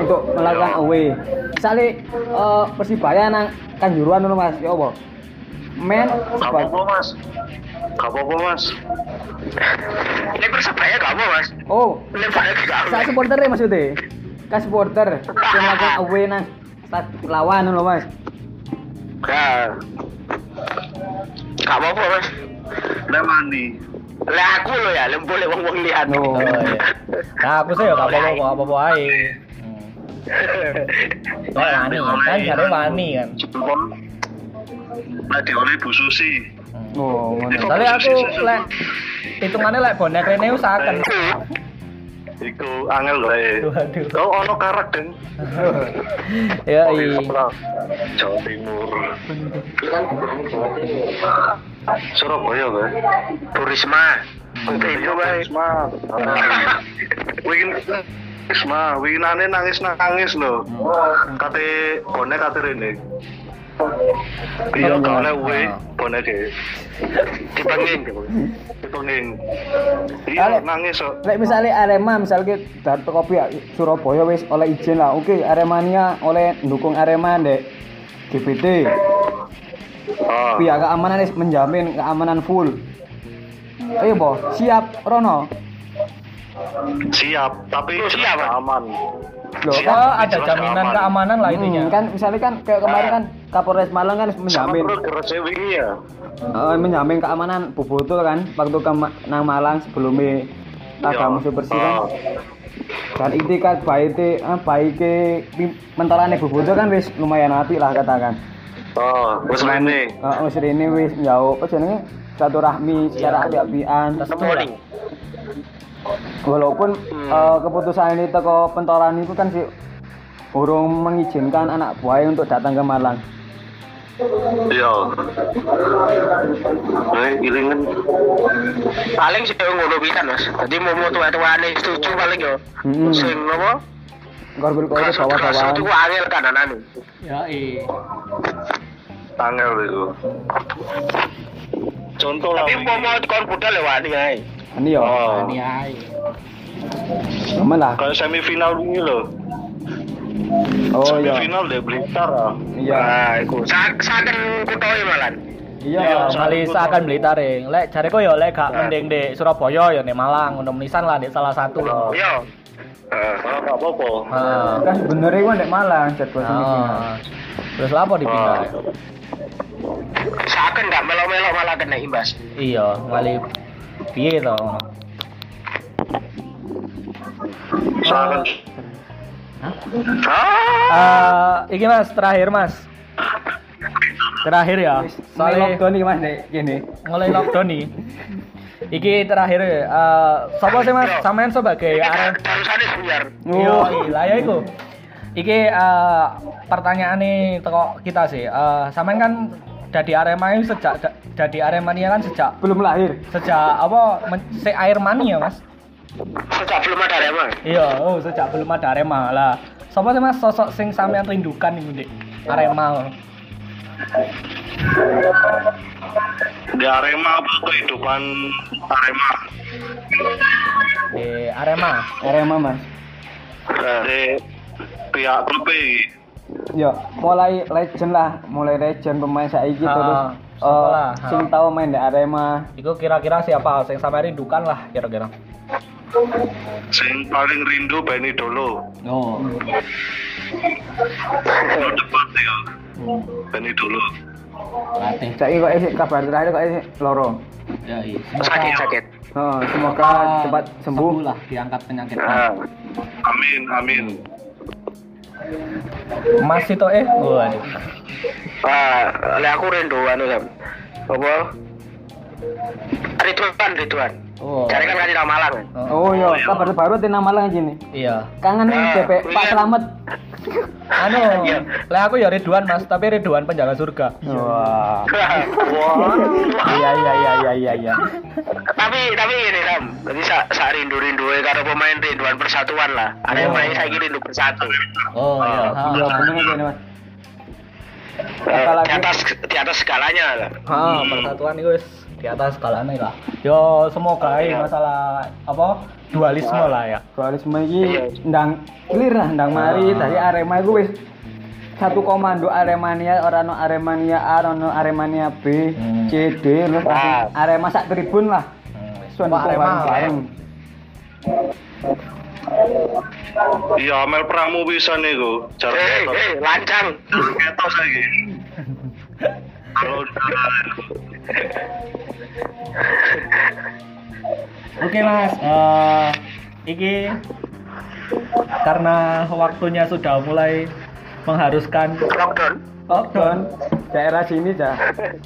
untuk melakukan away. Misalnya eh, Persibaya nang Kanjuruhan ngono Mas, ya apa? Men apa-apa mas. Gak apa-apa mas. Ini Persebaya gak apa, Mas. Oh, Ini Persebaya gak apa. saya supporter ya maksudnya. Kan supporter yang melakukan away nang stad lawan ngono Mas. Ya. Gak apa-apa, Mas. Lemani. Lah aku lo ya, lem boleh wong-wong lihat. Oh, Oh, iya. Nah, aku sih ya gak apa-apa, apa-apa aja. Kayak wani, kan cari wani kan. Nah, dioleh Bu Susi. Hmm. Oh, ngono. Soalnya aku lek hitungannya lek bonek rene usahakan. Iku angel wae. Waduh. Oh, ono karak deng. Ya iya. Jawa Timur. Surabaya kan? Turisma. Oke, Iya, itu baik. Risma. [LAUGHS] Wingin Risma, winginane nangis nangis lho. Kate bonek kate rene. Iya, gak oleh we bonek e. Dipenging. Dipenging. Iya, Ale- nangis kok. Lek misalnya Arema misalnya dari pihak Surabaya wis oleh izin lah. Oke, Aremania oleh dukung Arema dek GPT. Ah. Pihak keamanan wis menjamin keamanan full. Ayo boh, siap Rono. Siap, tapi Oh, siap, aman. Loh, Oh, kan, ada jaminan keamanan lah intinya. Hmm, kan misalnya kan kayak kemarin kan Kapolres Malang kan Sama menjamin wingi ya. eh, menjamin keamanan Boboto kan waktu ke nang Malang sebelumnya Iya. musuh bersih kan. Dan itu kan baik ah, baik mentalane Boboto kan wis lumayan apik lah katakan. Oh, wis rene. Heeh, wis rene wis njauh apa jenenge satu rahmi secara api-apian. Morning. Walaupun eh, keputusan ini teko pentolan itu kan sih urung mengizinkan anak buahnya untuk datang ke Malang. Iya. Eh, ilingan. Paling sih ngono pisan, Mas. Dadi mau mau tua-tuane setuju paling yo. Hmm. Sing kau Kasut kasut bawa-bawaan. itu angel kanan. Ya iya. Tanggal itu. Contoh lah. Tapi mau mau kon budal ya wani ae. Ini ya, Oh. Ini ae. aman lah. Kayak semifinal ini loh. Oh iya, Semifinal deh Blitar ah. iya, Nah, iku sak saken kutoe malan. iya. Ya, mali itu seakan beli taring. Lek jariku ya lek gak Nah. mending di Surabaya ya di Malang, ngono menisan lah di salah satu. Oh. Yo. Heeh. Ah, nggak apa-apa. Heeh. Kan sebenarnya gua ndek Malang jadwal semifinal. Ah. Terus lapo dipindah? Ah. Saken gak melo-melo malah kena imbas. Iya, mali piye to ngono. Ah. Eh, iki Mas, terakhir Mas. Terakhir ya. Soalnya lockdown nih mas, nek gini. mulai lockdown nih. Iki terakhir eh sapa sih Mas? Sampean sebagai arek Barusane sebentar. Yo, iya ya iku. Iki eh pertanyaan nih teko kita sih. Eh sampean kan dadi Arema ini sejak da- jadi Aremania kan sejak Belum lahir. sejak apa se air mani ya mas Sejak belum ada Arema. iya oh sejak belum ada Arema lah siapa sih mas sosok sing sampean rindukan ini dek Arema Di Arema apa kehidupan Arema? di Arema Arema mas. Di pihak klub iki. Yo, mulai legend lah, mulai legend pemain saiki Ah, terus siapa eh, lah? sing Ah. tau main di Arema. itu kira-kira siapa sing sampean rindukan lah kira-kira Sing paling rindu Benny Dolo. oh Lo debat ya. Benny Dolo. latih Saiki kok isih kabar terakhir kok isih loro. ya iya Sakit sakit. Oh, semoga cepat sembuh. lah diangkat penyakit Nah, Amin, amin. Mas itu eh waduh Wah, aku rindu anu Sam. Apa? Ridwan, Ridwan. Oh Cari kan kasih Malang. kan? Oh iya, kabar terbaru di nama lagi nih. iya Kangen nih Ah, DP Pak iya. Slamet. anu Iya. lah aku ya Ridwan mas tapi Ridwan penjaga surga Wah. Wah. Iya iya iya iya iya iya. tapi tapi ini Sam, jadi sa, sa rindu rindu karo pemain Ridwan persatuan lah. Ada yang Oh. main saya rindu bersatu. oh iya Iya bener nih Mas. Eh, di atas di atas segalanya lah. Ah, persatuan itu wis di atas skalanya lah. Yo semoga ini masalah apa dualisme lah ya. Dualisme iki ndang clear lah ndang mari Ah. dari Arema iku wis satu komando Aremania ora no Aremania A ora no Aremania B Hmm. C D terus Ah. Arema sak tribun lah Hmm. Suan Arema ya. bareng Iya, Amel Pramu bisa nih go. Cara ketok. hei, lancang. Ketok lagi. [LAUGHS] Kalau Oke mas, eh iki karena waktunya sudah mulai mengharuskan Lockdown. lockdown daerah sini dah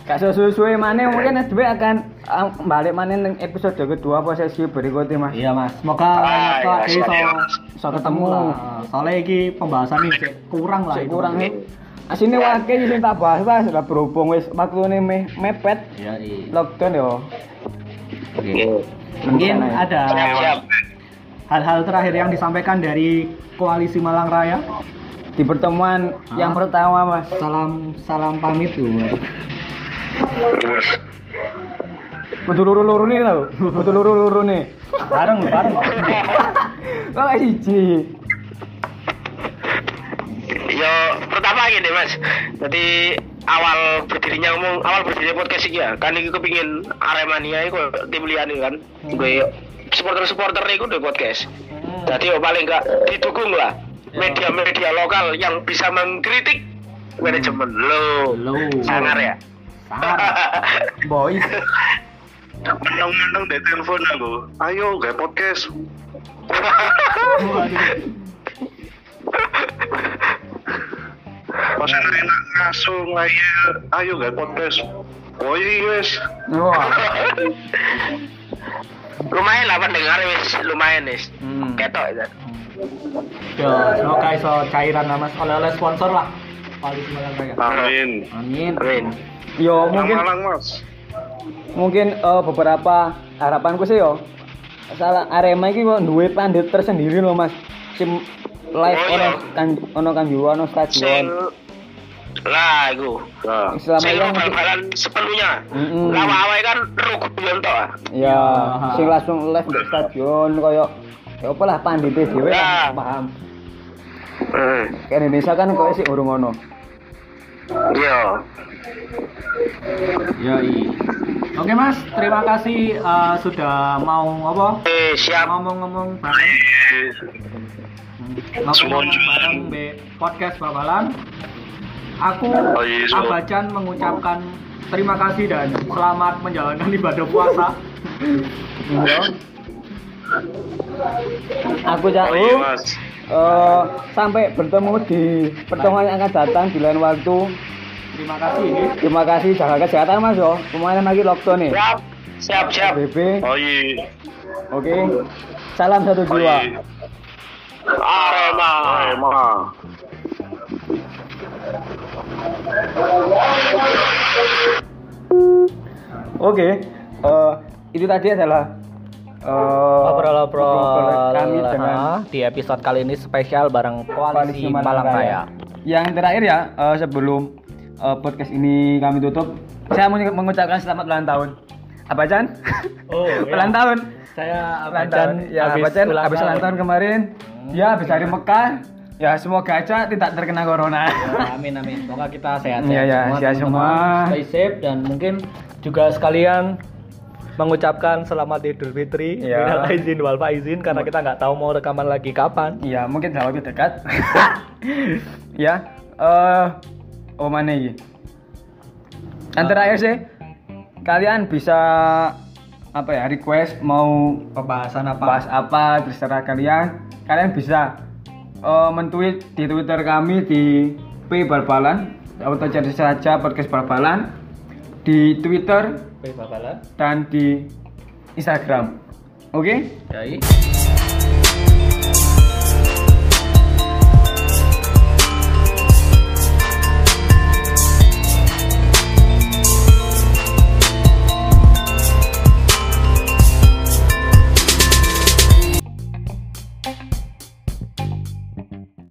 gak sesuai mana mungkin SB akan ah, balik mana neng episode kedua apa sesi berikutnya mas Iya mas, semoga Ah, kita iya, iya. iso ketemu lah. Soalnya iki pembahasan ini kurang lah. Kurang nih asine wakil sing tak bahas mas lah berhubung wis waktune me mepet Iya iya. lockdown yo. Mungkin Rencana ya. ada Siap, siap. hal-hal terakhir yang disampaikan dari koalisi Malang Raya. di pertemuan yang Ah. pertama mas Salam salam pamit tuh. betul luru luru nih tau betul luru luru nih Bareng bareng. [LAUGHS] kok siji Yo, pertama gini mas. Jadi awal berdirinya ngomong awal berdirinya podcast ini ya. Kan ini kepingin Aremania itu tim liane kan. Gue supporter-supporter itu udah podcast. Jadi yo paling enggak didukung lah media-media lokal yang bisa mengkritik manajemen lo. Lo. Sangar ya. Sangar. [LAUGHS] boys menang-menang di telepon aku. Ayo, gak podcast. [LAUGHS] Pas enak ngaso ngayel, ayo gak podcast. Oh iya wah [LAUGHS] lumayan lah pendengar wis lumayan wis. Hmm. Ketok ya. Yo, semoga iso cairan lah mas oleh-oleh sponsor lah. Amin. Amin. Amin. yo Mungkin... Malang mas. mungkin eh, beberapa harapanku sih yo salah Arema iki kok duwe pandit tersendiri loh mas sim live Oh, ono kan ono kan juga ono Sing stadion lah iku. Nah, selama Sing yang bal-balan sepenuhnya. Mm-mm. Lawa awake kan ruguyon to. ah. ya Iya. sing langsung live di stadion koyo ya apa lah pandite dhewe Ya. kan paham Hmm. Indonesia kan kok sih urung ono Iya. Yo, Oke mas, terima kasih eh, sudah mau apa? Eh, siap. Ngomong-ngomong bareng, iya. ngomong-ngomong bareng di podcast Babalan. Aku Oh. Abacan mengucapkan terima kasih dan selamat menjalankan ibadah puasa. Iya. aku Oh jauh mas. eh, sampai bertemu di pertemuan yang akan datang di lain waktu Terima kasih ini. terima kasih jaga kesehatan mas yo kemarin lagi lockdown nih Siap. Siap, siap. BB Oh iya. oke salam satu Oh jiwa iya. Arema. Arema. Oke, eh, itu tadi adalah eh, Obrol-obrol kami dengan di episode kali ini spesial bareng Koalisi Malang Raya. Yang terakhir ya, eh, sebelum eh, podcast ini kami tutup, saya mau mengucapkan selamat ulang tahun. Apa Chan? Oh, iya. [LAUGHS] ulang tahun. Saya Ulang tahun. Ya, ulang Habis ulang tahun. kemarin. Ya, habis dari Mekah. Ya, semoga aja tidak terkena corona. Ya, amin amin. Semoga kita sehat-sehat Iya, iya, sehat teman-teman. semua. Stay safe dan mungkin juga sekalian mengucapkan selamat Idul Fitri. Iya. Minal izin wal faizin karena kita nggak tahu mau rekaman lagi kapan. Iya, mungkin dalam waktu dekat. [LAUGHS] ya, eh oh mana ini? Yang terakhir sih, kalian bisa apa ya request mau Pembahasan apa? bahas apa terserah kalian. Kalian bisa eh, mentweet di Twitter kami di P Balbalan atau cari saja podcast Balbalan di Twitter Oke, Bapak dan di Instagram. Oke? Yai.